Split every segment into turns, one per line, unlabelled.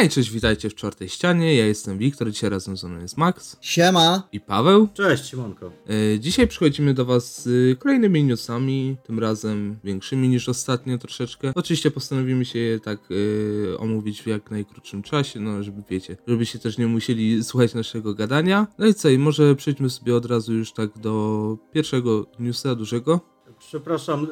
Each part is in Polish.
Hej, cześć, witajcie w czwartej ścianie. Ja jestem Wiktor, dzisiaj razem ze mną jest Max
Siema!
i Paweł.
Cześć, Siemanko.
E, dzisiaj przychodzimy do Was z kolejnymi newsami, tym razem większymi niż ostatnio troszeczkę. Oczywiście postanowimy się je tak e, omówić w jak najkrótszym czasie, no żeby wiecie, żebyście też nie musieli słuchać naszego gadania. No i co, i może przejdźmy sobie od razu już tak do pierwszego newsa dużego.
Przepraszam,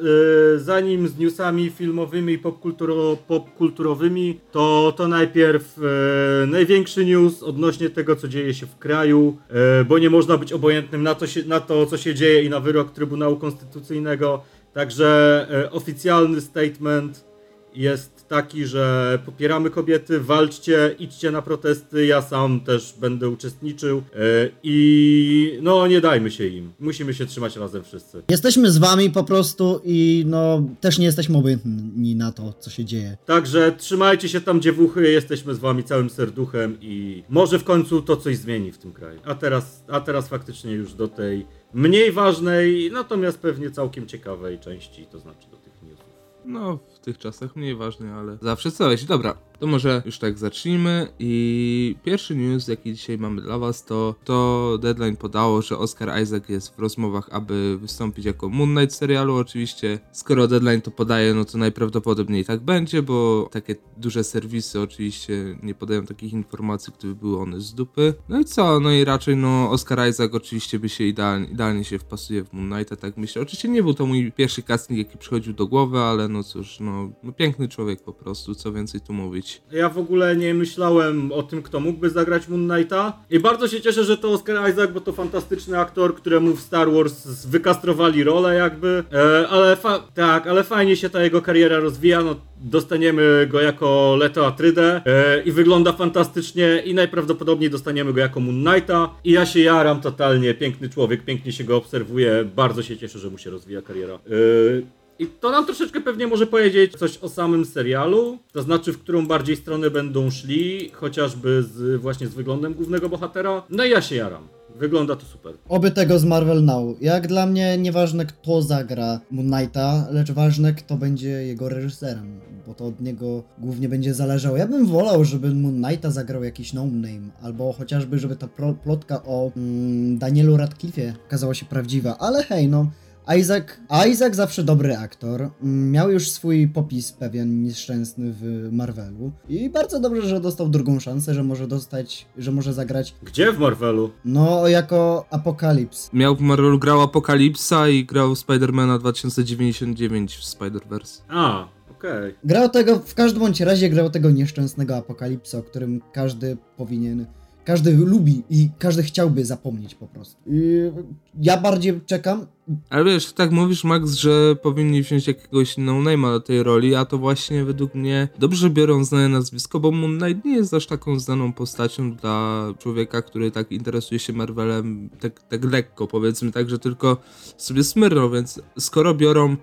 yy, zanim z newsami filmowymi i popkulturo, popkulturowymi, to, to najpierw yy, największy news odnośnie tego, co dzieje się w kraju, yy, bo nie można być obojętnym na to, się, na to, co się dzieje i na wyrok Trybunału Konstytucyjnego. Także yy, oficjalny statement jest taki, że popieramy kobiety, walczcie, idźcie na protesty, ja sam też będę uczestniczył yy, i no nie dajmy się im. Musimy się trzymać razem wszyscy.
Jesteśmy z wami po prostu i no też nie jesteśmy obojętni na to, co się dzieje.
Także trzymajcie się tam dziewuchy, jesteśmy z wami całym serduchem i może w końcu to coś zmieni w tym kraju. A teraz, a teraz faktycznie już do tej mniej ważnej, natomiast pewnie całkiem ciekawej części, to znaczy do tych newsów.
No, w tych czasach mniej ważny, ale zawsze coś. Dobra, to może już tak zacznijmy. I pierwszy news, jaki dzisiaj mamy dla Was, to to Deadline podało, że Oscar Isaac jest w rozmowach, aby wystąpić jako Moon Knight w serialu. Oczywiście, skoro Deadline to podaje, no to najprawdopodobniej tak będzie, bo takie duże serwisy oczywiście nie podają takich informacji, gdyby były one z dupy. No i co? No i raczej, no, Oscar Isaac oczywiście by się idealnie, idealnie się wpasuje w Moon Knighta, tak myślę. Oczywiście nie był to mój pierwszy casting, jaki przychodził do głowy, ale no cóż, no, no piękny człowiek po prostu, co więcej tu mówić.
Ja w ogóle nie myślałem o tym, kto mógłby zagrać Moon Knighta. I bardzo się cieszę, że to Oscar Isaac, bo to fantastyczny aktor, któremu w Star Wars wykastrowali rolę jakby, e, ale tak, ale fajnie się ta jego kariera rozwija, no dostaniemy go jako Leto Atrydę e, i wygląda fantastycznie i najprawdopodobniej dostaniemy go jako Moon Knighta. I ja się jaram totalnie, piękny człowiek, pięknie się go obserwuje, bardzo się cieszę, że mu się rozwija kariera. E, i to nam troszeczkę pewnie może powiedzieć coś o samym serialu, to znaczy w którą bardziej stronę będą szli, chociażby z, właśnie z wyglądem głównego bohatera. No i ja się jaram. Wygląda to super.
Oby tego z Marvel Now. Jak dla mnie nieważne kto zagra Moon Knighta, lecz ważne kto będzie jego reżyserem, bo to od niego głównie będzie zależało. Ja bym wolał, żeby Moon Knighta zagrał jakiś no-name, albo chociażby, żeby ta plotka o mm, Danielu Radcliffe'ie okazała się prawdziwa, ale hej, no... Isaac, Isaac zawsze dobry aktor. Mm, Miał już swój popis pewien nieszczęsny w Marvelu. I bardzo dobrze, że dostał drugą szansę, że może dostać, że może zagrać,
Gdzie w Marvelu?
no, jako Apokalips.
Miał w Marvelu grał Apokalipsa i grał Spidermana 2099 w Spider-Verse.
A, okej.
Grał tego, w każdym bądź razie grał tego nieszczęsnego Apokalipsa, o którym każdy powinien, każdy lubi i każdy chciałby zapomnieć po prostu. Ja bardziej czekam,
Ale wiesz, tak mówisz, Max, że powinni wziąć jakiegoś no-name'a do tej roli, a to właśnie według mnie dobrze biorą znane nazwisko, bo Moon Knight nie jest aż taką znaną postacią dla człowieka, który tak interesuje się Marvelem tak, tak lekko, powiedzmy tak, że tylko sobie smyrną, więc skoro biorą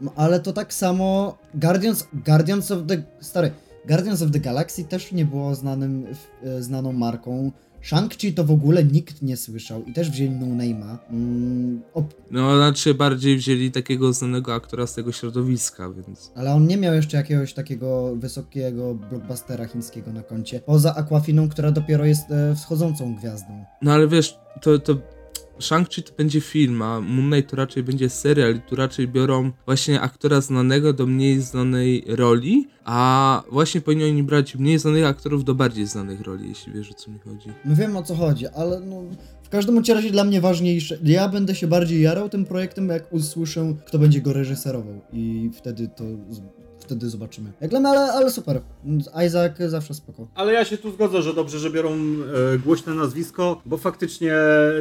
No, ale to tak samo Guardians, Guardians of the... Stary, Guardians of the Galaxy też nie było znanym, e, znaną marką. Shang-Chi to w ogóle nikt nie słyszał i też wzięli no name'a. Mm, op-
No, znaczy bardziej wzięli takiego znanego aktora z tego środowiska, więc.
ale on nie miał jeszcze jakiegoś takiego wysokiego blockbustera chińskiego na koncie. Poza Aquafiną, która dopiero jest e, wschodzącą gwiazdą.
No ale wiesz, to. to... Shang-Chi to będzie film, a Moon Knight to raczej będzie serial i tu raczej biorą właśnie aktora znanego do mniej znanej roli, a właśnie powinni oni brać mniej znanych aktorów do bardziej znanych roli, jeśli wiesz o co mi chodzi.
No wiem o co chodzi, ale no... W każdym razie dla mnie ważniejsze. Ja będę się bardziej jarał tym projektem, jak usłyszę, kto będzie go reżyserował. I wtedy to. Wtedy zobaczymy. Jak dla mnie, ale, ale super. Isaac zawsze spoko.
Ale ja się tu zgodzę, że dobrze, że biorą e, głośne nazwisko, bo faktycznie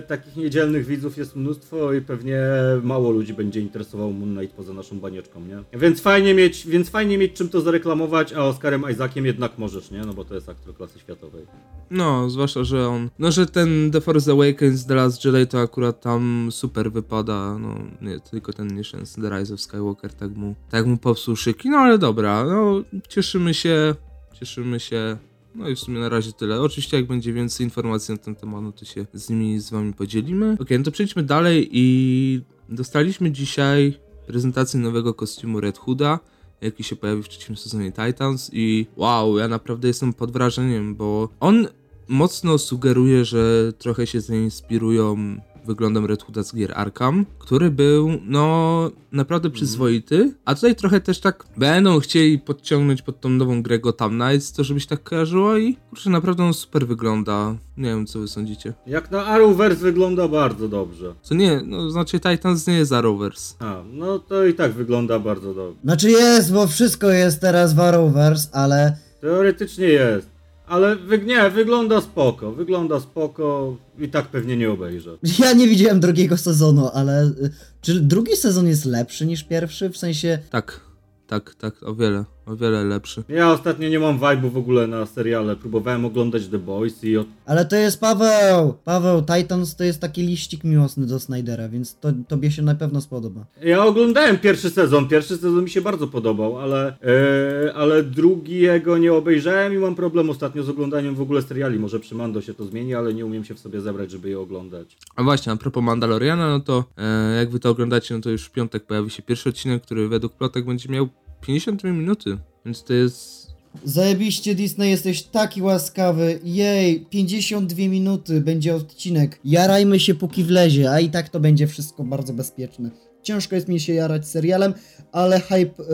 takich niedzielnych widzów jest mnóstwo i pewnie mało ludzi będzie interesował Moon Knight poza naszą banieczką, nie? Więc fajnie mieć, więc fajnie mieć czym to zareklamować, a Oscarem Isaaciem jednak możesz, nie? No bo to jest aktor klasy światowej.
No, zwłaszcza, że on. No, że ten The Force Awakens, The Last Jedi to akurat tam super wypada. No, nie, tylko ten nieszczęsny The Rise of Skywalker tak mu, tak mu popsuł szyki. No, ale dobra, no, cieszymy się, cieszymy się. No i w sumie na razie tyle. Oczywiście jak będzie więcej informacji na ten temat, no to się z nimi z wami podzielimy. Okej, no to przejdźmy dalej i dostaliśmy dzisiaj prezentację nowego kostiumu Red Hooda. jaki się pojawi w trzecim sezonie Titans i wow, ja naprawdę jestem pod wrażeniem, bo on mocno sugeruje, że trochę się zainspirują wyglądem Red Hooda z gier Arkham, który był, no, naprawdę przyzwoity, a tutaj trochę też tak będą chcieli podciągnąć pod tą nową grę Gotham Knights, to żebyś tak kojarzyło i kurczę, naprawdę on super wygląda. Nie wiem, co wy sądzicie.
Jak na Arrowverse wygląda bardzo dobrze.
Co nie, no, znaczy Titans nie jest Arrowverse.
A, no to i tak wygląda bardzo dobrze.
Znaczy jest, bo wszystko jest teraz w Arrowverse, ale
Teoretycznie jest. Ale wy, nie, wygląda spoko, wygląda spoko i tak pewnie nie obejrzę.
ja nie widziałem drugiego sezonu, ale y, czy drugi sezon jest lepszy niż pierwszy? W sensie,
Tak, tak, tak, o wiele, o wiele lepszy.
Ja ostatnio nie mam vibe'u w ogóle na seriale. Próbowałem oglądać The Boys i od...
ale to jest Paweł! Paweł, Titans to jest taki liścik miłosny do Snydera, więc to tobie się na pewno spodoba.
Ja oglądałem pierwszy sezon, pierwszy sezon mi się bardzo podobał, ale, e, ale drugiego nie obejrzałem i mam problem ostatnio z oglądaniem w ogóle seriali. Może przy Mando się to zmieni, ale nie umiem się w sobie zebrać, żeby je oglądać.
A właśnie, a propos Mandaloriana, no to e, jak wy to oglądacie, no to już w piątek pojawi się pierwszy odcinek, który według plotek będzie miał 52 minuty, więc to jest...
Zajebiście Disney, jesteś taki łaskawy. Jej, 52 minuty będzie odcinek. Jarajmy się póki wlezie, a i tak to będzie wszystko bardzo bezpieczne. Ciężko jest mi się jarać serialem, ale hype y,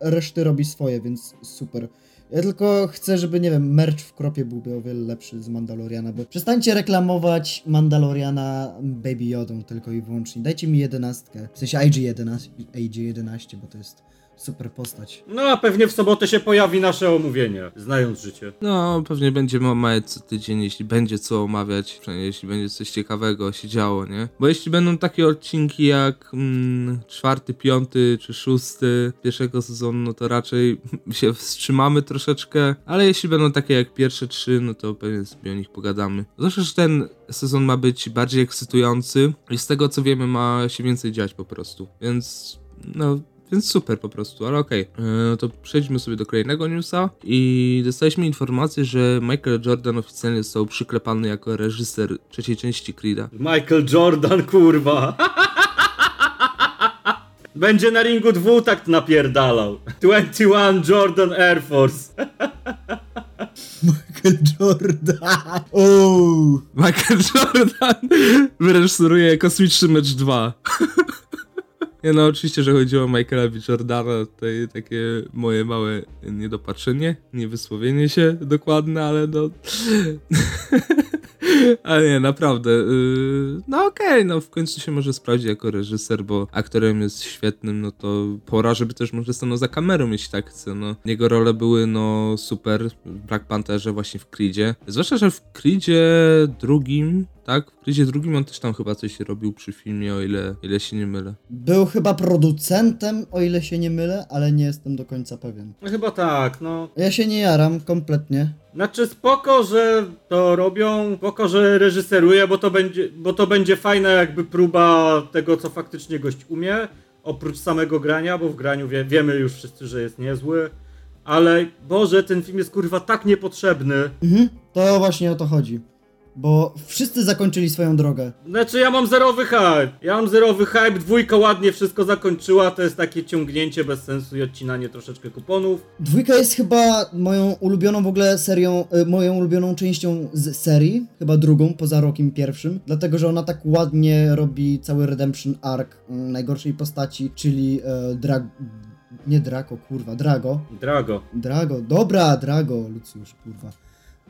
reszty robi swoje, więc super. Ja tylko chcę, żeby, nie wiem, merch w kropie byłby o wiele lepszy z Mandaloriana, bo przestańcie reklamować Mandaloriana Baby Yodą tylko i wyłącznie. Dajcie mi jedenastkę, w sensie IG-11, IG-11, bo to jest super postać.
No a pewnie w sobotę się pojawi nasze omówienie, znając życie.
No, pewnie będziemy omawiać co tydzień, jeśli będzie co omawiać, przynajmniej jeśli będzie coś ciekawego się działo, nie? Bo jeśli będą takie odcinki jak mm, czwarty, piąty czy szósty pierwszego sezonu, no to raczej się wstrzymamy troszeczkę, ale jeśli będą takie jak pierwsze trzy, no to pewnie sobie o nich pogadamy. Zwłaszcza, że ten sezon ma być bardziej ekscytujący i z tego co wiemy ma się więcej dziać po prostu, więc no więc super po prostu, ale okej. Okay. No to przejdźmy sobie do kolejnego newsa i dostaliśmy informację, że Michael Jordan oficjalnie został przyklepany jako reżyser trzeciej części Creed'a.
Michael Jordan, kurwa. Będzie na ringu dwutakt napierdalał. 21 Jordan Air Force.
Michael Jordan! Ooo!
Michael Jordan wyreżyseruje Kosmiczny Mecz 2. Nie no, oczywiście, że chodziło o Michaela B. Jordana, tutaj takie moje małe niedopatrzenie, niewysłowienie się dokładne, ale no... ale nie, naprawdę. Yy, no okej, okay, no w końcu się może sprawdzić jako reżyser, bo aktorem jest świetnym, no to pora, żeby też może stanął za kamerą, jeśli tak chce, no. Jego role były, no, super w Black Pantherze, właśnie w Creedzie. Zwłaszcza, że w Creedzie drugim tak? W Creedzie drugim on też tam chyba coś robił przy filmie, o ile, ile się nie mylę.
Był chyba producentem, o ile się nie mylę, ale nie jestem do końca pewien.
No chyba tak, no.
Ja się nie jaram kompletnie.
Znaczy spoko, że to robią, spoko, że reżyseruje, bo to będzie, bo to będzie fajna jakby próba tego, co faktycznie gość umie, oprócz samego grania, bo w graniu wie, wiemy już wszyscy, że jest niezły. Ale Boże, ten film jest kurwa tak niepotrzebny.
Mhm, to właśnie o to chodzi. Bo wszyscy zakończyli swoją drogę.
Znaczy ja mam zerowy hype. Ja mam zerowy hype, dwójka ładnie wszystko zakończyła, to jest takie ciągnięcie bez sensu i odcinanie troszeczkę kuponów.
Dwójka jest chyba moją ulubioną w ogóle serią, y, moją ulubioną częścią z serii, chyba drugą, poza rokiem pierwszym, dlatego, że ona tak ładnie robi cały redemption arc y, najgorszej postaci, czyli y, Drag... Nie Draco, kurwa, Drago.
Drago.
Drago, dobra, Drago, Lucjusz, kurwa.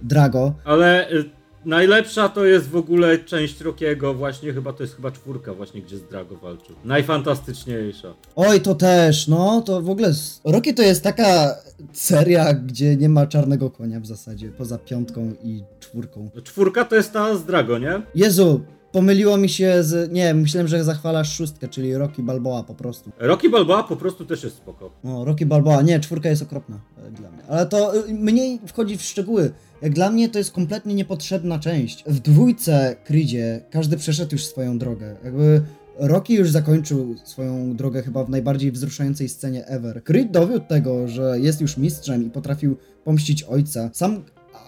Drago.
Ale y, Najlepsza to jest w ogóle część Rokiego, właśnie chyba to jest chyba czwórka właśnie, gdzie z Drago walczył. Najfantastyczniejsza.
Oj, to też, no, to w ogóle... Rocky to jest taka seria, gdzie nie ma czarnego konia w zasadzie, poza piątką i czwórką.
Czwórka to jest ta z Drago, nie?
Jezu, pomyliło mi się z... Nie, myślałem, że zachwalasz szóstkę, czyli Rocky Balboa po prostu.
Rocky Balboa po prostu też jest spoko.
No, Rocky Balboa, nie, czwórka jest okropna e, dla mnie. Ale to y, mniej wchodzi w szczegóły. Jak dla mnie to jest kompletnie niepotrzebna część. W dwójce Creedzie każdy przeszedł już swoją drogę. Jakby Rocky już zakończył swoją drogę chyba w najbardziej wzruszającej scenie ever. Creed dowiódł tego, że jest już mistrzem i potrafił pomścić ojca. Sam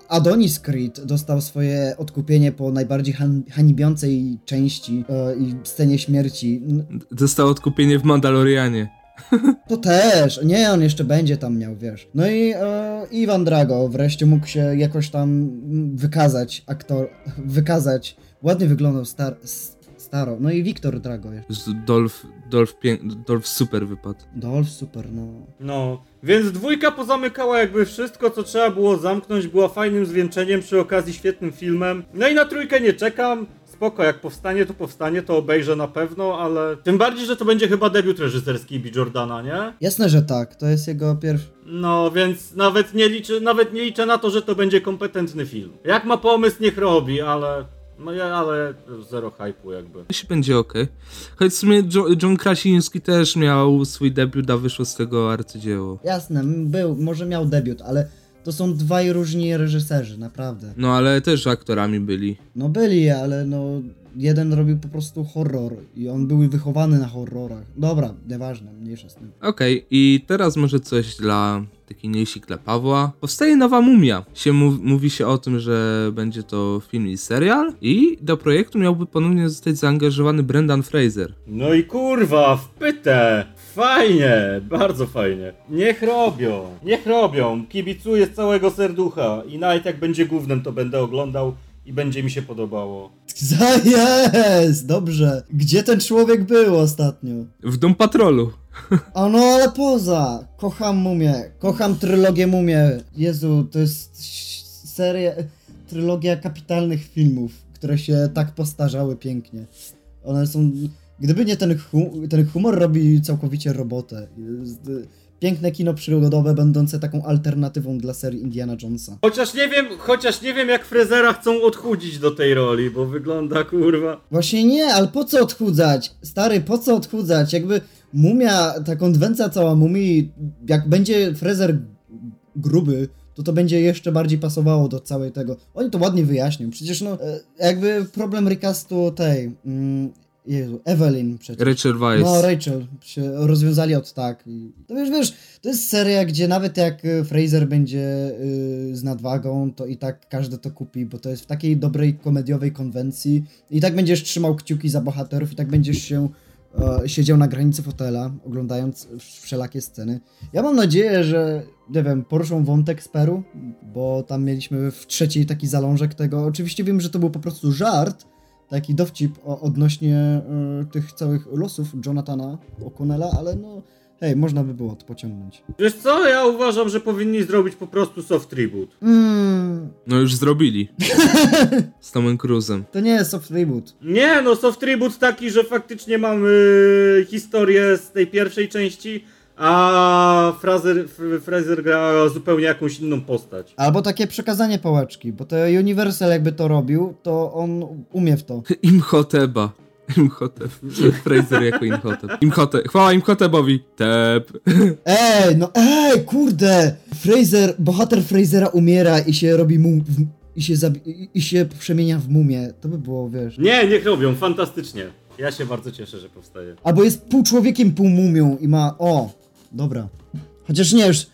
Adonis Creed dostał swoje odkupienie po najbardziej han hanibiącej części e, i scenie śmierci.
Dostał odkupienie w Mandalorianie.
To też, nie, on jeszcze będzie tam miał, wiesz. No i e, Iwan Drago wreszcie mógł się jakoś tam mm, wykazać, aktor, wykazać. Ładnie wyglądał star, staro. No i Wiktor Drago jeszcze.
Dolph, pię- Dolph super wypadł.
Dolph super, no.
No, więc dwójka pozamykała jakby wszystko, co trzeba było zamknąć, była fajnym zwieńczeniem, przy okazji świetnym filmem. No i na trójkę nie czekam. Spoko, jak powstanie, to powstanie, to obejrzę na pewno, ale tym bardziej, że to będzie chyba debiut reżyserski B. Jordana, nie?
Jasne, że tak, to jest jego pierwszy...
No, więc nawet nie liczę, nawet nie liczę na to, że to będzie kompetentny film. Jak ma pomysł, niech robi, ale... No ja, ale zero hype'u jakby.
Jeśli będzie ok. Choć w sumie Jo- John Krasiński też miał swój debiut, a wyszło z tego arcydzieło.
Jasne, był, może miał debiut, ale to są dwaj różni reżyserzy, naprawdę.
No ale też aktorami byli.
No byli, ale no jeden robił po prostu horror i on był wychowany na horrorach. Dobra, nieważne, mniejsza z tym.
Okej, i teraz może coś dla takiej niejsi dla Pawła. Powstaje nowa mumia. Się mów, mówi się o tym, że będzie to film i serial i do projektu miałby ponownie zostać zaangażowany Brendan Fraser.
No i kurwa, wpytę! Fajnie, bardzo fajnie. Niech robią, niech robią. Kibicuję z całego serducha i nawet jak będzie głównym, to będę oglądał i będzie mi się podobało.
Za jest! Dobrze. Gdzie ten człowiek był ostatnio?
W Dom Patrolu.
A no ale poza! Kocham mumię. Kocham trylogię mumię. Jezu, to jest seria, trylogia kapitalnych filmów, które się tak postarzały pięknie. One są... Gdyby nie ten, hu, ten humor robi całkowicie robotę. Piękne kino przygodowe, będące taką alternatywą dla serii Indiana Jonesa.
Chociaż nie wiem, chociaż nie wiem jak Frezera chcą odchudzić do tej roli, bo wygląda kurwa.
Właśnie nie, ale po co odchudzać? Stary, po co odchudzać? Jakby mumia, ta konwencja cała mumii, jak będzie Frezer gruby, to to będzie jeszcze bardziej pasowało do całej tego. Oni to ładnie wyjaśnią. Przecież no, e, jakby problem recastu tej, mm, Jezu, Evelyn przecież.
Rachel Weisz.
No, Rachel się rozwiązali od tak. To wiesz, wiesz, to jest seria, gdzie nawet jak y, Fraser będzie y, z nadwagą, to i tak każdy to kupi, bo to jest w takiej dobrej komediowej konwencji. I tak będziesz trzymał kciuki za bohaterów, i tak będziesz się e, siedział na granicy fotela, oglądając wszelakie sceny. Ja mam nadzieję, że, nie wiem, poruszą wątek z Peru, bo tam mieliśmy w trzeciej taki zalążek tego. Oczywiście wiem, że to był po prostu żart, taki dowcip o, odnośnie e, tych całych losów Jonathana O'Connella, ale no hej, można by było to pociągnąć.
Wiesz co, ja uważam, że powinni zrobić po prostu soft reboot.
Mm,
No już zrobili. Z Tomem Cruzem.
to nie jest soft reboot.
Nie, no soft reboot taki, że faktycznie mamy historię z tej pierwszej części, a Fraser, Fraser gra zupełnie jakąś inną postać.
Albo takie przekazanie pałeczki, bo to Universal jakby to robił, to on umie w to.
Imhoteba. Imhotep. Fraser jako Imhotep. Imhotep. Chwała Imhotebowi. Tep.
Ej, no ej, kurde! Fraser, bohater Frasera umiera i się robi mum... W, i, się zabi- i, I się przemienia w mumię. To by było, wiesz...
Nie, niech robią, fantastycznie. Ja się bardzo cieszę, że powstaje.
Albo jest pół człowiekiem, pół mumią i ma... O, dobra. Chociaż nie już...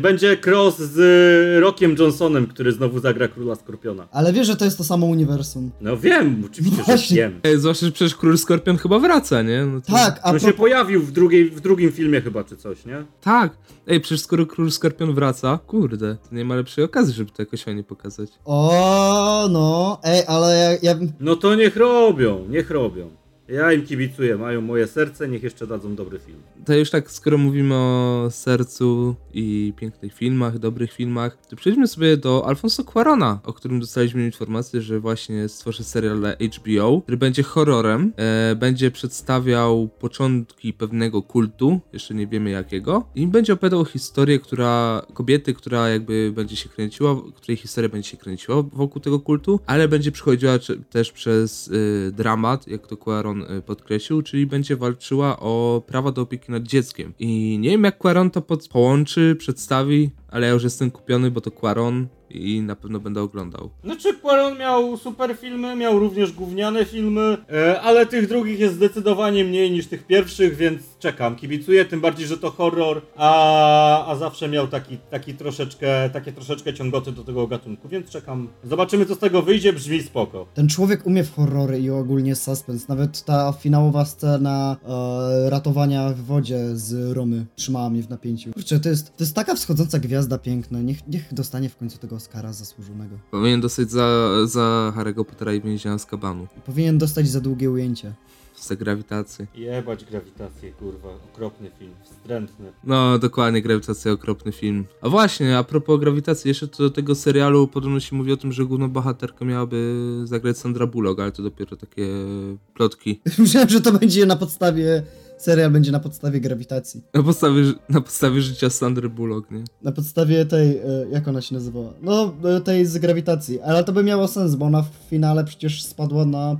Będzie cross z Rockiem Johnsonem, który znowu zagra Króla Skorpiona.
Ale wiesz, że to jest to samo uniwersum.
No wiem, oczywiście, że
Właśnie.
wiem.
Ej, Zwłaszcza, że przecież Król Skorpion chyba wraca, nie? No to...
Tak, a
On się
propos...
pojawił w, drugiej, w drugim filmie chyba, czy coś, nie?
Tak. Ej, przecież skoro Król Skorpion wraca, kurde, to nie ma lepszej okazji, żeby to jakoś fajnie pokazać.
O, no, ej, ale ja, ja...
No to niech robią, niech robią. Ja im kibicuję, mają moje serce, niech jeszcze dadzą dobry film.
To już tak, skoro mówimy o sercu i pięknych filmach, dobrych filmach, to przejdźmy sobie do Alfonso Cuarona, o którym dostaliśmy informację, że właśnie stworzy serial dla HBO, który będzie horrorem, e, będzie przedstawiał początki pewnego kultu, jeszcze nie wiemy jakiego, i będzie opowiadał historię, która, kobiety, która jakby będzie się kręciła, której historia będzie się kręciła wokół tego kultu, ale będzie przechodziła cze- też przez y, dramat, jak to Cuaron y, podkreślił, czyli będzie walczyła o prawa do opieki nad dzieckiem. I nie wiem jak Cuaron to pod- połączy, przedstawi, ale ja już jestem kupiony, bo to Cuaron, i na pewno będę oglądał.
Znaczy Quaron miał super filmy, miał również gówniane filmy, e, ale tych drugich jest zdecydowanie mniej niż tych pierwszych, więc czekam, kibicuję, tym bardziej, że to horror, a, a zawsze miał taki, taki troszeczkę, takie troszeczkę ciągoty do tego gatunku, więc czekam. Zobaczymy co z tego wyjdzie, brzmi spoko.
Ten człowiek umie w horrory i ogólnie suspens. Nawet ta finałowa scena e, ratowania w wodzie z Romy trzymała mnie w napięciu. Kurczę, to jest, to jest taka wschodząca gwiazda piękna. Niech, niech dostanie w końcu tego Oscara zasłużonego.
Powinien dostać za, za Harry'ego Pottera i więzienia z kabanu.
Powinien dostać za długie ujęcie.
Za grawitację.
Jebać grawitację, kurwa, okropny film, wstrętny.
No, dokładnie, grawitacja, okropny film. A właśnie, a propos grawitacji, jeszcze to do tego serialu podobno się mówi o tym, że główną bohaterkę miałaby zagrać Sandra Bullock, ale to dopiero takie plotki.
Myślałem, że to będzie na podstawie. Serial będzie na podstawie grawitacji.
Na podstawie, na podstawie życia Sandry Bullock, nie?
Na podstawie tej. E, jak ona się nazywała? No, e, tej z grawitacji. Ale to by miało sens, bo ona w finale przecież spadła na.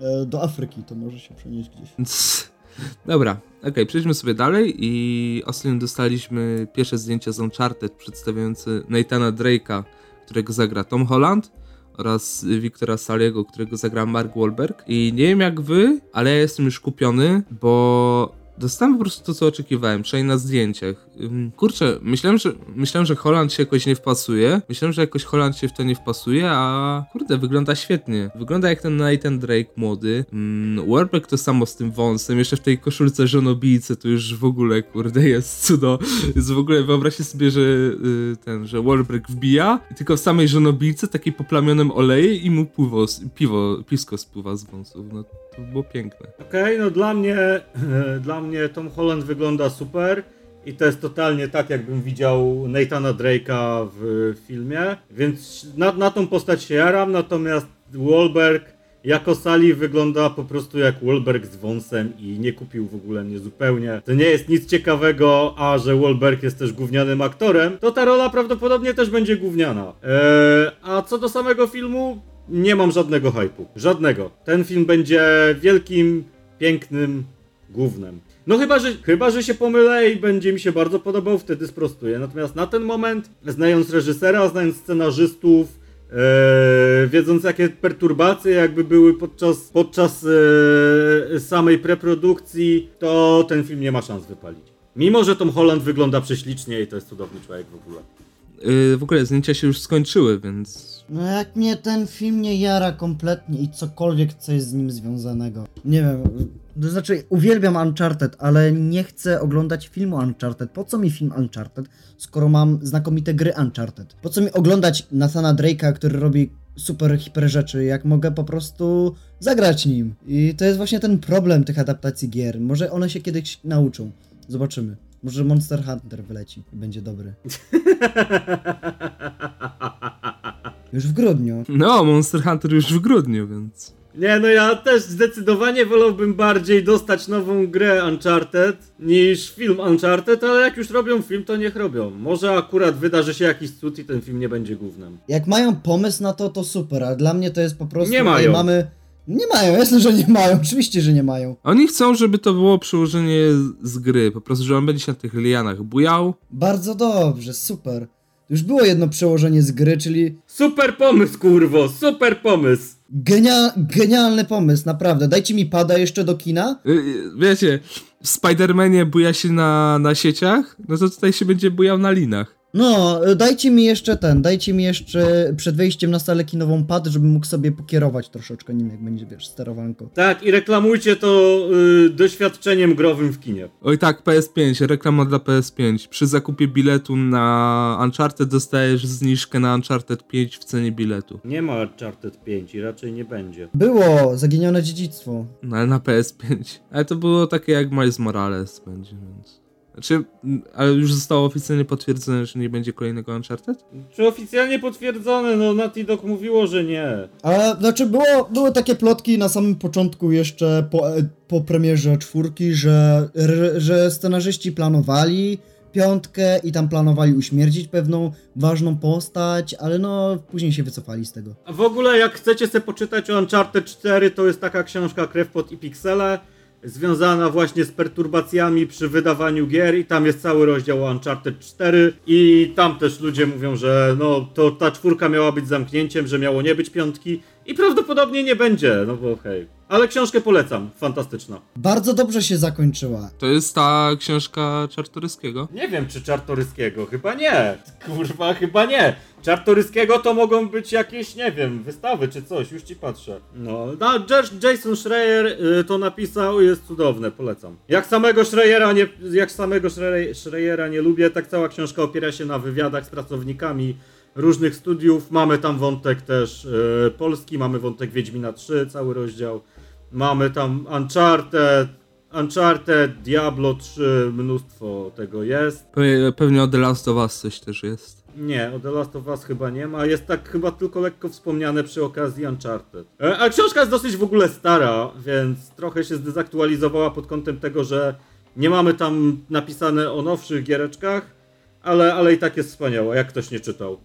E, do Afryki. To może się przenieść gdzieś.
Dobra, okej, przejdźmy sobie dalej i ostatnio dostaliśmy pierwsze zdjęcia z Uncharted przedstawiające Nathana Drake'a, którego zagra Tom Holland oraz Wiktora Saliego, którego zagra Mark Wahlberg i nie wiem jak wy, ale ja jestem już kupiony, bo dostałem po prostu to, co oczekiwałem, przynajmniej na zdjęciach. Kurczę, myślałem, że, myślałem, że Holland się jakoś nie wpasuje, myślałem, że jakoś Holland się w to nie wpasuje, a kurde, wygląda świetnie. Wygląda jak ten Nathan Drake młody. Mm, Warbeck to samo z tym wąsem, jeszcze w tej koszulce żonobijce to już w ogóle, kurde, jest cudo. Jest w ogóle, wyobraźcie sobie, że y, ten, że Warbeck wbija tylko w samej żonobijce, takiej poplamionym oleje i mu piwo, piwo, pisko spływa z wąsów. No, to było piękne.
Okej, no dla mnie, dla mnie Tom Holland wygląda super i to jest totalnie tak, jakbym widział Nathana Drake'a w filmie, więc na, na tą postać się jaram, natomiast Wahlberg jako Sally wygląda po prostu jak Wahlberg z wąsem i nie kupił w ogóle mnie zupełnie. To nie jest nic ciekawego, a że Wahlberg jest też gównianym aktorem, to ta rola prawdopodobnie też będzie gówniana. Eee, a co do samego filmu, nie mam żadnego hypu. Żadnego. Ten film będzie wielkim, pięknym gównem. No chyba, że, chyba, że się pomylę i będzie mi się bardzo podobał, wtedy sprostuję. Natomiast na ten moment, znając reżysera, znając scenarzystów, e, wiedząc jakie perturbacje jakby były podczas, podczas e, samej preprodukcji, to ten film nie ma szans wypalić. Mimo, że Tom Holland wygląda prześlicznie i to jest cudowny człowiek w ogóle.
Yy, w ogóle zdjęcia się już skończyły, więc
No jak mnie ten film nie jara kompletnie i cokolwiek, co jest z nim związanego. Nie wiem, to znaczy uwielbiam Uncharted, ale nie chcę oglądać filmu Uncharted. Po co mi film Uncharted, skoro mam znakomite gry Uncharted? Po co mi oglądać Nathana Drake'a, który robi super hiper rzeczy, jak mogę po prostu zagrać nim? I to jest właśnie ten problem tych adaptacji gier. Może one się kiedyś nauczą. Zobaczymy. Może Monster Hunter wyleci i będzie dobry. Już w grudniu.
no, Monster Hunter już w grudniu, więc...
Nie, no ja też zdecydowanie wolałbym bardziej dostać nową grę Uncharted niż film Uncharted, ale jak już robią film, to niech robią. Może akurat wydarzy się jakiś cud i ten film nie będzie głównym.
Jak mają pomysł na to, to super, a dla mnie to jest po prostu...
Nie mają.
mamy... Nie mają, jasne, że nie mają, oczywiście, że nie mają.
Oni chcą, żeby to było przełożenie z gry, po prostu, że on będzie się na tych lianach bujał.
Bardzo dobrze, super. Już było jedno przełożenie z gry, czyli
Super pomysł, kurwo, super pomysł!
genia... genialny pomysł, naprawdę. Dajcie mi pada jeszcze do kina.
Yy, Wiecie, w Spider-Manie buja się na, na sieciach, no to tutaj się będzie bujał na linach.
No, y, dajcie mi jeszcze ten, dajcie mi jeszcze przed wejściem na salę kinową pad, żebym mógł sobie pokierować troszeczkę nim, jak będzie, wiesz, sterowanko.
Tak, i reklamujcie to y, doświadczeniem growym w kinie.
Oj tak, PS5, reklama dla PS5. Przy zakupie biletu na Uncharted dostajesz zniżkę na Uncharted 5 w cenie biletu.
Nie ma Uncharted 5 i raczej nie będzie.
Było, zaginione dziedzictwo.
No ale na PS5. Ale to było takie jak Miles Morales będzie, więc... Znaczy, m, ale już zostało oficjalnie potwierdzone, że nie będzie kolejnego Uncharted?
Czy oficjalnie potwierdzone? No Naughty Dog mówiło, że nie.
Ale, znaczy, było, były takie plotki na samym początku jeszcze po, po premierze czwórki, że, że scenarzyści planowali piątkę i tam planowali uśmiercić pewną ważną postać, ale no później się wycofali z tego.
A w ogóle jak chcecie sobie poczytać o Uncharted 4, to jest taka książka Krew pod i Piksele. Związana właśnie z perturbacjami przy wydawaniu gier i tam jest cały rozdział Uncharted 4 i tam też ludzie mówią, że no to ta czwórka miała być zamknięciem, że miało nie być piątki i prawdopodobnie nie będzie, no bo hej. Ale książkę polecam, fantastyczna.
Bardzo dobrze się zakończyła.
To jest ta książka Czartoryskiego?
Nie wiem, czy Czartoryskiego, chyba nie. Kurwa, chyba nie. Czartoryskiego to mogą być jakieś, nie wiem, wystawy czy coś, już ci patrzę. No, no Jason Schreier y, to napisał, jest cudowne, polecam. Jak samego Schreiera nie, jak samego Schreiera nie lubię, tak cała książka opiera się na wywiadach z pracownikami różnych studiów. Mamy tam wątek też y, polski, mamy wątek Wiedźmina 3, cały rozdział. Mamy tam Uncharted, Uncharted, Diablo 3, mnóstwo tego jest.
Pe pewnie o The Last of Us coś też jest.
Nie, o The Last of Us chyba nie ma. Jest tak chyba tylko lekko wspomniane przy okazji Uncharted. E, a książka jest dosyć w ogóle stara, więc trochę się zdezaktualizowała pod kątem tego, że nie mamy tam napisane o nowszych giereczkach, ale, ale i tak jest wspaniała, jak ktoś nie czytał.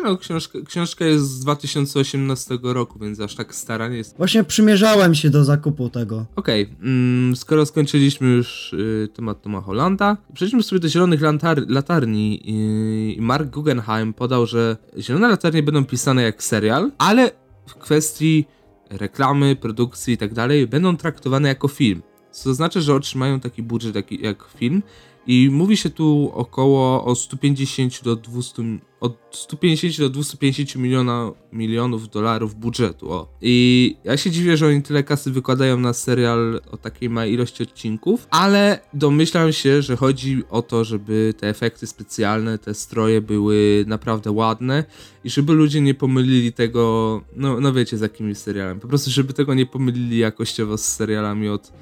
Nie no, książka, książka jest z 2018 roku, więc aż tak stara nie jest.
Właśnie przymierzałem się do zakupu tego.
Okej, okay, mm, skoro skończyliśmy już y, temat Toma Hollanda, przejdźmy sobie do Zielonych lantar Latarni i, i Mark Guggenheim podał, że Zielone Latarnie będą pisane jak serial, ale w kwestii reklamy, produkcji i tak dalej będą traktowane jako film. Co znaczy, że otrzymają taki budżet jak, jak film i mówi się tu około o 150 do 200, od 150 do 250 miliona, milionów dolarów budżetu. O. I ja się dziwię, że oni tyle kasy wykładają na serial o takiej małej ilości odcinków, ale domyślam się, że chodzi o to, żeby te efekty specjalne, te stroje były naprawdę ładne i żeby ludzie nie pomylili tego, no, no wiecie, z jakimś serialem. Po prostu, żeby tego nie pomylili jakościowo z serialami od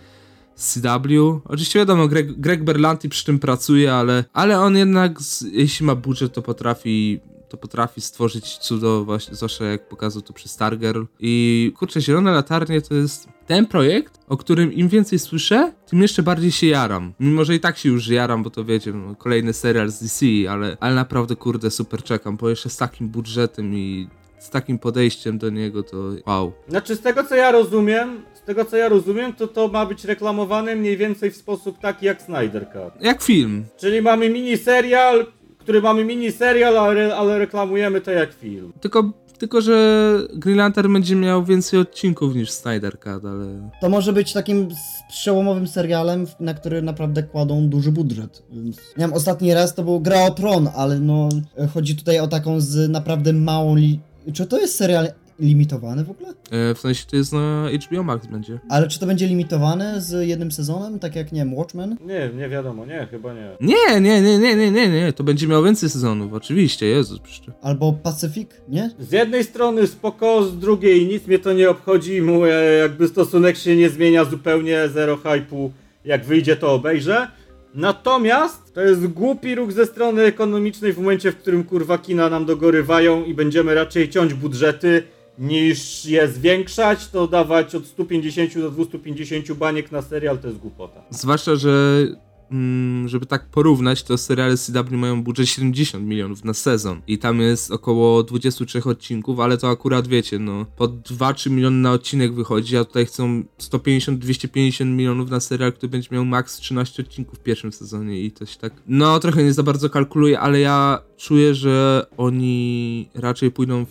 CW. Oczywiście wiadomo, Greg, Greg Berlanti przy tym pracuje, ale, ale on jednak, jeśli ma budżet, to potrafi to potrafi stworzyć cudo, właśnie, zwłaszcza jak pokazał to przy Stargirl. I kurczę, Zielone Latarnie to jest ten projekt, o którym im więcej słyszę, tym jeszcze bardziej się jaram. Mimo, że i tak się już jaram, bo to wiecie, no, kolejny serial z DC, ale, ale naprawdę kurde super czekam, bo jeszcze z takim budżetem i z takim podejściem do niego to wow.
Znaczy z tego co ja rozumiem, z tego co ja rozumiem, to to ma być reklamowane mniej więcej w sposób taki jak Snyder Cut.
Jak film.
Czyli mamy mini serial, który mamy mini serial, ale, ale reklamujemy to jak film.
Tylko tylko, że Green Lantern będzie miał więcej odcinków niż Snyder Cut, ale...
To może być takim przełomowym serialem, na który naprawdę kładą duży budżet. Więc, nie wiem, ostatni raz to był Gra o Tron, ale no, chodzi tutaj o taką z naprawdę małą li czy to jest serial limitowany w ogóle?
E, w sensie to jest na HBO Max będzie.
Ale czy to będzie limitowane z jednym sezonem, tak jak, nie wiem, Watchmen?
Nie, nie wiadomo, nie, chyba nie.
Nie, nie, nie, nie, nie, nie, nie, to będzie miał więcej sezonów, oczywiście, Jezus. Przecież.
Albo Pacyfik, nie?
Z jednej strony spoko, z drugiej nic mnie to nie obchodzi, mój jakby stosunek się nie zmienia zupełnie, zero hypu, jak wyjdzie to obejrzę. Natomiast to jest głupi ruch ze strony ekonomicznej w momencie, w którym kurwa kina nam dogorywają i będziemy raczej ciąć budżety niż je zwiększać, to dawać od 150 do 250 baniek na serial to jest głupota.
Zwłaszcza, że Mm, żeby tak porównać, to seriale CW mają budżet 70 milionów na sezon i tam jest około 23 odcinków, ale to akurat wiecie, no po 2-3 miliony na odcinek wychodzi, a tutaj chcą 150-250 milionów na serial, który będzie miał maks 13 odcinków w pierwszym sezonie i to się tak, no trochę nie za bardzo kalkuluje, ale ja czuję, że oni raczej pójdą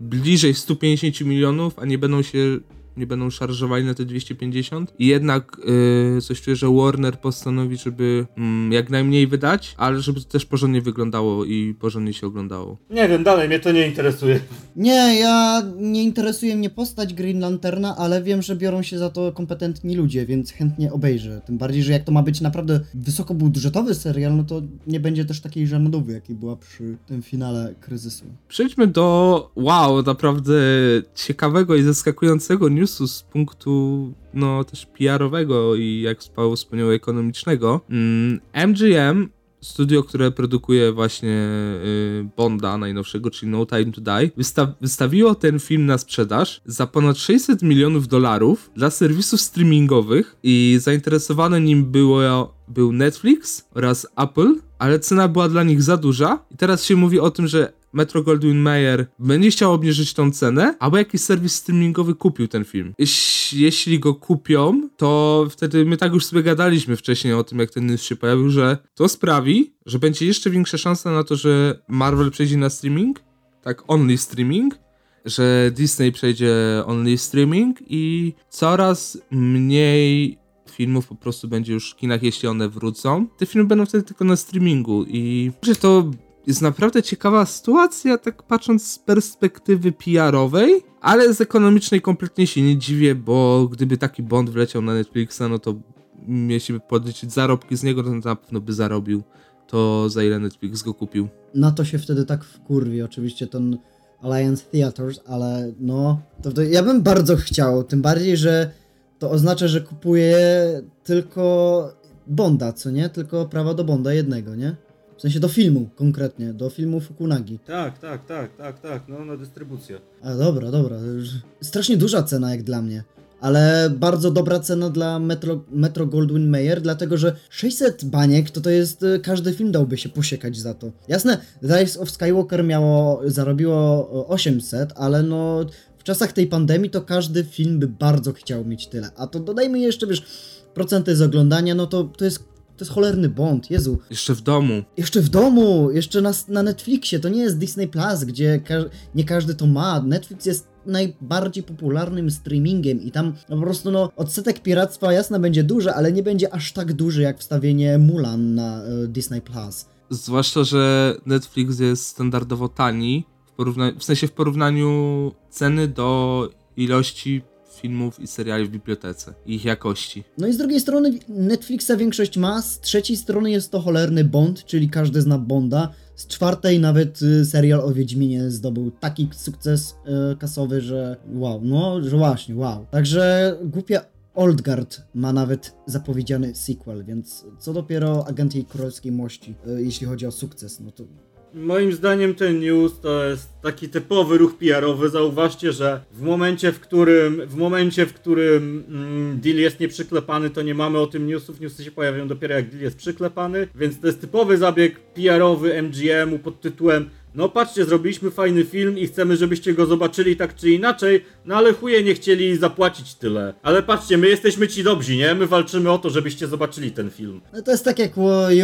bliżej 150 milionów, a nie będą się nie będą szarżowali na te 250 i jednak yy, coś czuję, że Warner postanowi, żeby mm, jak najmniej wydać, ale żeby to też porządnie wyglądało i porządnie się oglądało.
Nie wiem, dalej mnie to nie interesuje.
Nie, ja nie interesuje mnie postać Green Lanterna, ale wiem, że biorą się za to kompetentni ludzie, więc chętnie obejrzę. Tym bardziej, że jak to ma być naprawdę wysokobudżetowy serial, no to nie będzie też takiej żarnodowy, jakiej była przy tym finale kryzysu.
Przejdźmy do wow, naprawdę ciekawego i zaskakującego newsu newsu z punktu no też PR-owego i jak Paweł wspomniał ekonomicznego. MGM studio, które produkuje właśnie y, Bonda najnowszego, czyli No Time to Die, wysta wystawiło ten film na sprzedaż za ponad 600 milionów dolarów dla serwisów streamingowych i zainteresowane nim było, był Netflix oraz Apple, ale cena była dla nich za duża i teraz się mówi o tym, że Metro Goldwyn Mayer będzie chciał obniżyć tą cenę, albo jakiś serwis streamingowy kupił ten film. Jeś- Jeśli go kupią, to wtedy my tak już sobie gadaliśmy wcześniej o tym, jak ten news się pojawił, że to sprawi, że będzie jeszcze większa szansa na to, że Marvel przejdzie na streaming, tak only streaming, że Disney przejdzie only streaming i coraz mniej filmów po prostu będzie już w kinach, jeśli one wrócą. Te filmy będą wtedy tylko na streamingu i że to jest naprawdę ciekawa sytuacja, tak patrząc z perspektywy PR-owej, ale z ekonomicznej kompletnie się nie dziwię, bo gdyby taki Bond wleciał na Netflixa, no to jeśli by podliczyć zarobki z niego, to na pewno by zarobił to, za ile Netflix go kupił.
Na to się wtedy tak wkurwi, oczywiście ten Alliance Theaters, ale no, to, to ja bym bardzo chciał, tym bardziej, że to oznacza, że kupuję tylko Bonda, co nie? Tylko prawa do Bonda jednego, nie? W sensie do filmu konkretnie, do filmu Fukunagi.
Tak, tak, tak, tak, tak, no na dystrybucję.
A dobra, dobra. Strasznie duża cena jak dla mnie. Ale bardzo dobra cena dla Metro, Metro Goldwyn Mayer, dlatego że 600 baniek to to jest, y, każdy film dałby się posiekać za to. Jasne, Rise of Skywalker miało, zarobiło y, 800, ale no w czasach tej pandemii to każdy film by bardzo chciał mieć tyle. A to dodajmy jeszcze, wiesz, procenty z oglądania, no to to jest, to jest cholerny błąd, Jezu.
Jeszcze w domu.
Jeszcze w domu, jeszcze na, na Netflixie, to nie jest Disney Plus, gdzie nie każdy to ma. Netflix jest najbardziej popularnym streamingiem i tam no po prostu no odsetek piractwa jasne będzie duży, ale nie będzie aż tak duży jak wstawienie Mulan na e, Disney Plus.
Zwłaszcza, że Netflix jest standardowo tani, w, porówna- w sensie w porównaniu ceny do ilości filmów i seriali w bibliotece i ich jakości.
No i z drugiej strony Netflixa większość ma, z trzeciej strony jest to cholerny Bond, czyli każdy zna Bonda. Z czwartej nawet y, serial o Wiedźminie zdobył taki sukces y, kasowy, że wow, no, że właśnie, wow. Także głupia Oldgard ma nawet zapowiedziany sequel, więc co dopiero Agent jej Królewskiej Mości, y, jeśli chodzi o sukces, no to
Moim zdaniem ten news to jest taki typowy ruch PR-owy. Zauważcie, że w momencie, w którym, w momencie, w którym mm, deal jest nieprzyklepany, to nie mamy o tym newsów. Newsy się pojawiają dopiero jak deal jest przyklepany, więc to jest typowy zabieg PR-owy MGM-u pod tytułem no patrzcie, zrobiliśmy fajny film i chcemy, żebyście go zobaczyli tak czy inaczej, no ale chuje nie chcieli zapłacić tyle. Ale patrzcie, my jesteśmy ci dobrzy, nie? My walczymy o to, żebyście zobaczyli ten film.
no to jest tak jak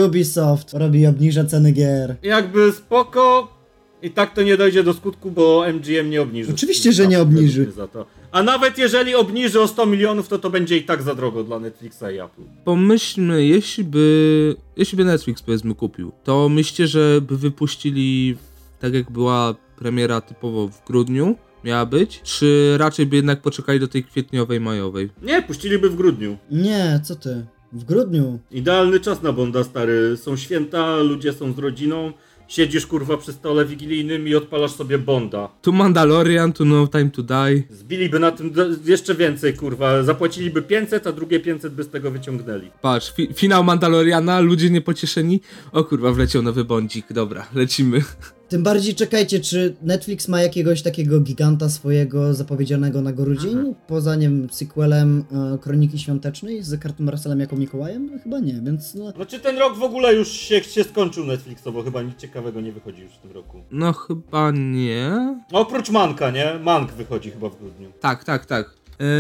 Ubisoft robi, obniża ceny gier.
Jakby spoko. I tak to nie dojdzie do skutku, bo MGM nie obniży.
Oczywiście, że nie obniży.
Za to. A nawet jeżeli obniży o 100 milionów, to to będzie i tak za drogo dla Netflixa i Apple.
Pomyślmy, jeśli by, jeśli by Netflix powiedzmy kupił, to myślcie, że by wypuścili tak jak była premiera typowo w grudniu, miała być, czy raczej by jednak poczekali do tej kwietniowej, majowej?
Nie, puściliby w grudniu.
Nie, co ty? W grudniu.
Idealny czas na Bonda, stary. Są święta, ludzie są z rodziną. Siedzisz kurwa przy stole wigilijnym i odpalasz sobie Bonda.
Tu Mandalorian, tu No Time to Die.
Zbiliby na tym jeszcze więcej, kurwa. Zapłaciliby 500, a drugie 500 by z tego wyciągnęli.
Patrz, fi finał Mandaloriana, ludzie niepocieszeni. O kurwa, wleciał nowy bądzik, dobra, lecimy.
Tym bardziej czekajcie, czy Netflix ma jakiegoś takiego giganta swojego zapowiedzianego na grudzień? Poza, nie wiem, sequelem e, Kroniki Świątecznej z Kurtem Russellem jako Mikołajem? No, chyba nie, więc no...
Znaczy ten rok w ogóle już się, się skończył Netflixowo, chyba nic ciekawego nie wychodzi już w tym roku.
No chyba nie.
Oprócz Manka, nie? Mank wychodzi chyba w grudniu.
Tak, tak, tak.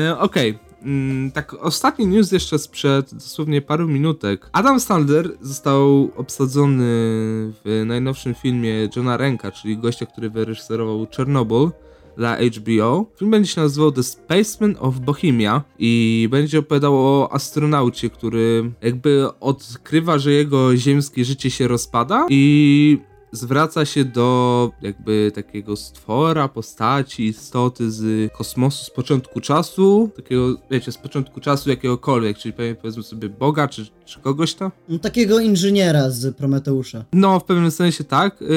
E, Okej. Mm, tak, ostatni news jeszcze sprzed dosłownie paru minutek. Adam Sandler został obsadzony w najnowszym filmie Johna Renka, czyli gościa, który wyreżyserował Chernobyl dla HBO. Film będzie się nazywał The Spaceman of Bohemia i będzie opowiadał o astronaucie, który jakby odkrywa, że jego ziemskie życie się rozpada i zwraca się do jakby takiego stwora, postaci, istoty z kosmosu z początku czasu, takiego, wiecie, z początku czasu jakiegokolwiek, czyli powiedzmy sobie Boga, czy, czy kogoś tam.
no takiego inżyniera z Prometeusza.
No, w pewnym sensie tak, yy,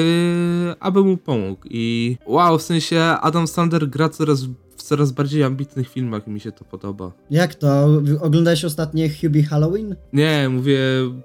aby mu pomógł i wow, w sensie Adam Sandler gra coraz coraz bardziej ambitnych filmach mi się to podoba.
Jak to? Oglądałeś ostatnie Hubie Halloween?
Nie, mówię,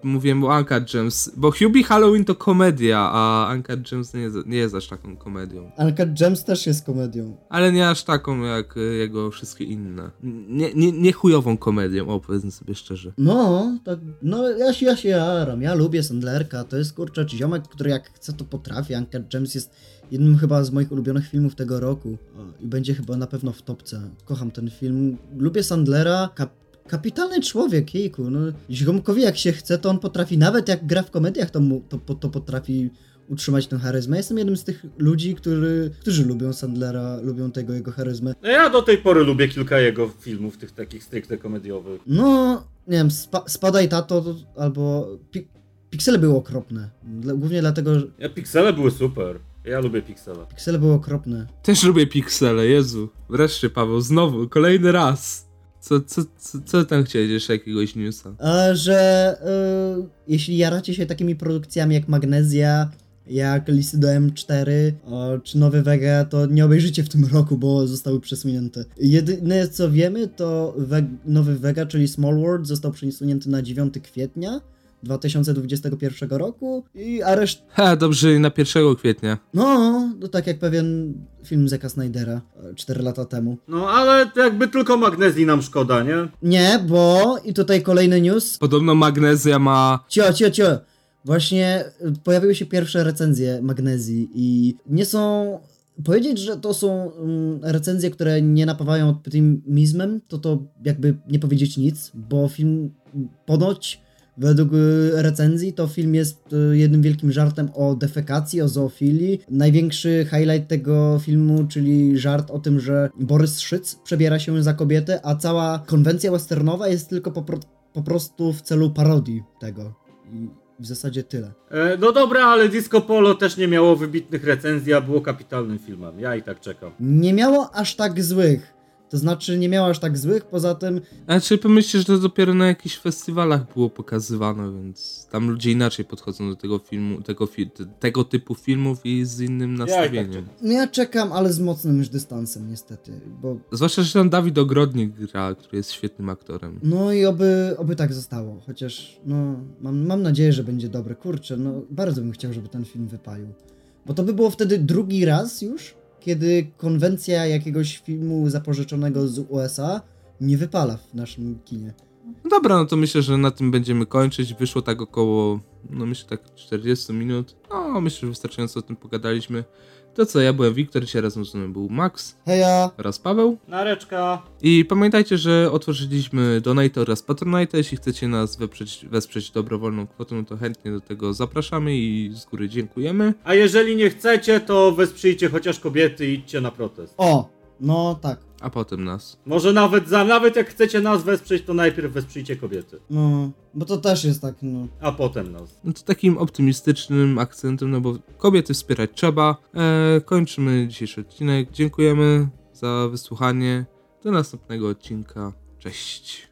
mówiłem o Uncut Gems, bo Hubie Halloween to komedia, a Uncut Gems nie jest, nie jest aż taką komedią.
Uncut Gems też jest komedią.
Ale nie aż taką jak jego wszystkie inne. Nie, nie, nie chujową komedią, o powiedzmy sobie szczerze.
No, tak, no ja się, ja się jaram, ja lubię Sandlerka, to jest kurczę ziomek, który jak chce to potrafi, Uncut Gems jest jednym chyba z moich ulubionych filmów tego roku i będzie chyba na pewno w topce. Kocham ten film. Lubię Sandlera. Kap kapitalny człowiek, jejku. No, ziomkowi jak się chce, to on potrafi, nawet jak gra w komediach, to, mu, to, to potrafi utrzymać tę charyzmę. Jestem jednym z tych ludzi, który, którzy lubią Sandlera, lubią tego jego charyzmę.
No ja do tej pory lubię kilka jego filmów, tych takich stricte komediowych.
No, nie wiem, spa Spadaj Tato to, albo... Pi Piksele były okropne. Dla, głównie dlatego, że
Ja, piksele były super. Ja lubię piksele.
piksele były okropne.
Też lubię piksele, Jezu. Wreszcie, Paweł, znowu, kolejny raz. Co, co, co, co tam chciałeś jeszcze jakiegoś newsa?
A, że y, jeśli jaracie się takimi produkcjami jak Magnezja, jak Listy do M4 o, czy Nowy Vega, to nie obejrzycie w tym roku, bo zostały przesunięte. Jedyne co wiemy, to We Nowy Vega, czyli Small World, został przesunięty na 9 kwietnia 2021 roku i a reszt...
Ha, dobrze, na 1 kwietnia.
No, to tak jak pewien film Zeka Snydera 4 lata temu.
No ale jakby tylko magnezji nam szkoda, nie?
Nie, bo i tutaj kolejny news.
Podobno magnezja ma...
Cio, cio, cio. Właśnie y, pojawiły się pierwsze recenzje magnezji i nie są. Powiedzieć, że to są mm, recenzje, które nie napawają optymizmem, to to jakby nie powiedzieć nic, bo film ponoć według y, recenzji to film jest y, jednym wielkim żartem o defekacji, o zoofilii. Największy highlight tego filmu, czyli żart o tym, że Borys Szyc przebiera się za kobietę, a cała konwencja westernowa jest tylko po, pro- po prostu w celu parodii tego. I w zasadzie tyle.
E, no dobra, ale Disco Polo też nie miało wybitnych recenzji, a było kapitalnym filmem. Ja i tak czekam.
Nie miało aż tak złych. To znaczy, nie miało aż tak złych, poza tym
Znaczy, pomyślcie, że to dopiero na jakichś festiwalach było pokazywane, więc tam ludzie inaczej podchodzą do tego filmu, tego, fi te- tego typu filmów i z innym
tak
nastawieniem.
czekam.
no ja czekam, ale z mocnym już dystansem niestety, bo
Zwłaszcza, że tam Dawid Ogrodnik gra, który jest świetnym aktorem.
no i oby, oby tak zostało, chociaż no mam, mam nadzieję, że będzie dobre, kurczę, no bardzo bym chciał, żeby ten film wypalił, bo to by było wtedy drugi raz już, kiedy konwencja jakiegoś filmu zapożyczonego z USA nie wypala w naszym kinie.
No dobra, no to myślę, że na tym będziemy kończyć. Wyszło tak około, no myślę tak 40 minut. No, myślę, że wystarczająco o tym pogadaliśmy. To co, ja byłem Wiktor, dzisiaj razem z nami był Max
Heja!
oraz Paweł.
Nareczka.
I pamiętajcie, że otworzyliśmy Donate oraz Patronite. Jeśli chcecie nas wesprzeć, wesprzeć dobrowolną kwotą, no to chętnie do tego zapraszamy i z góry dziękujemy.
A jeżeli nie chcecie, to wesprzyjcie chociaż kobiety i idźcie na protest.
O, no tak,
A potem nas.
Może nawet za, nawet jak chcecie nas wesprzeć, to najpierw wesprzyjcie kobiety.
no, bo to też jest tak, no.
A potem nas.
No to takim optymistycznym akcentem, no bo kobiety wspierać trzeba. Eee, kończymy dzisiejszy odcinek. Dziękujemy za wysłuchanie. Do następnego odcinka. Cześć.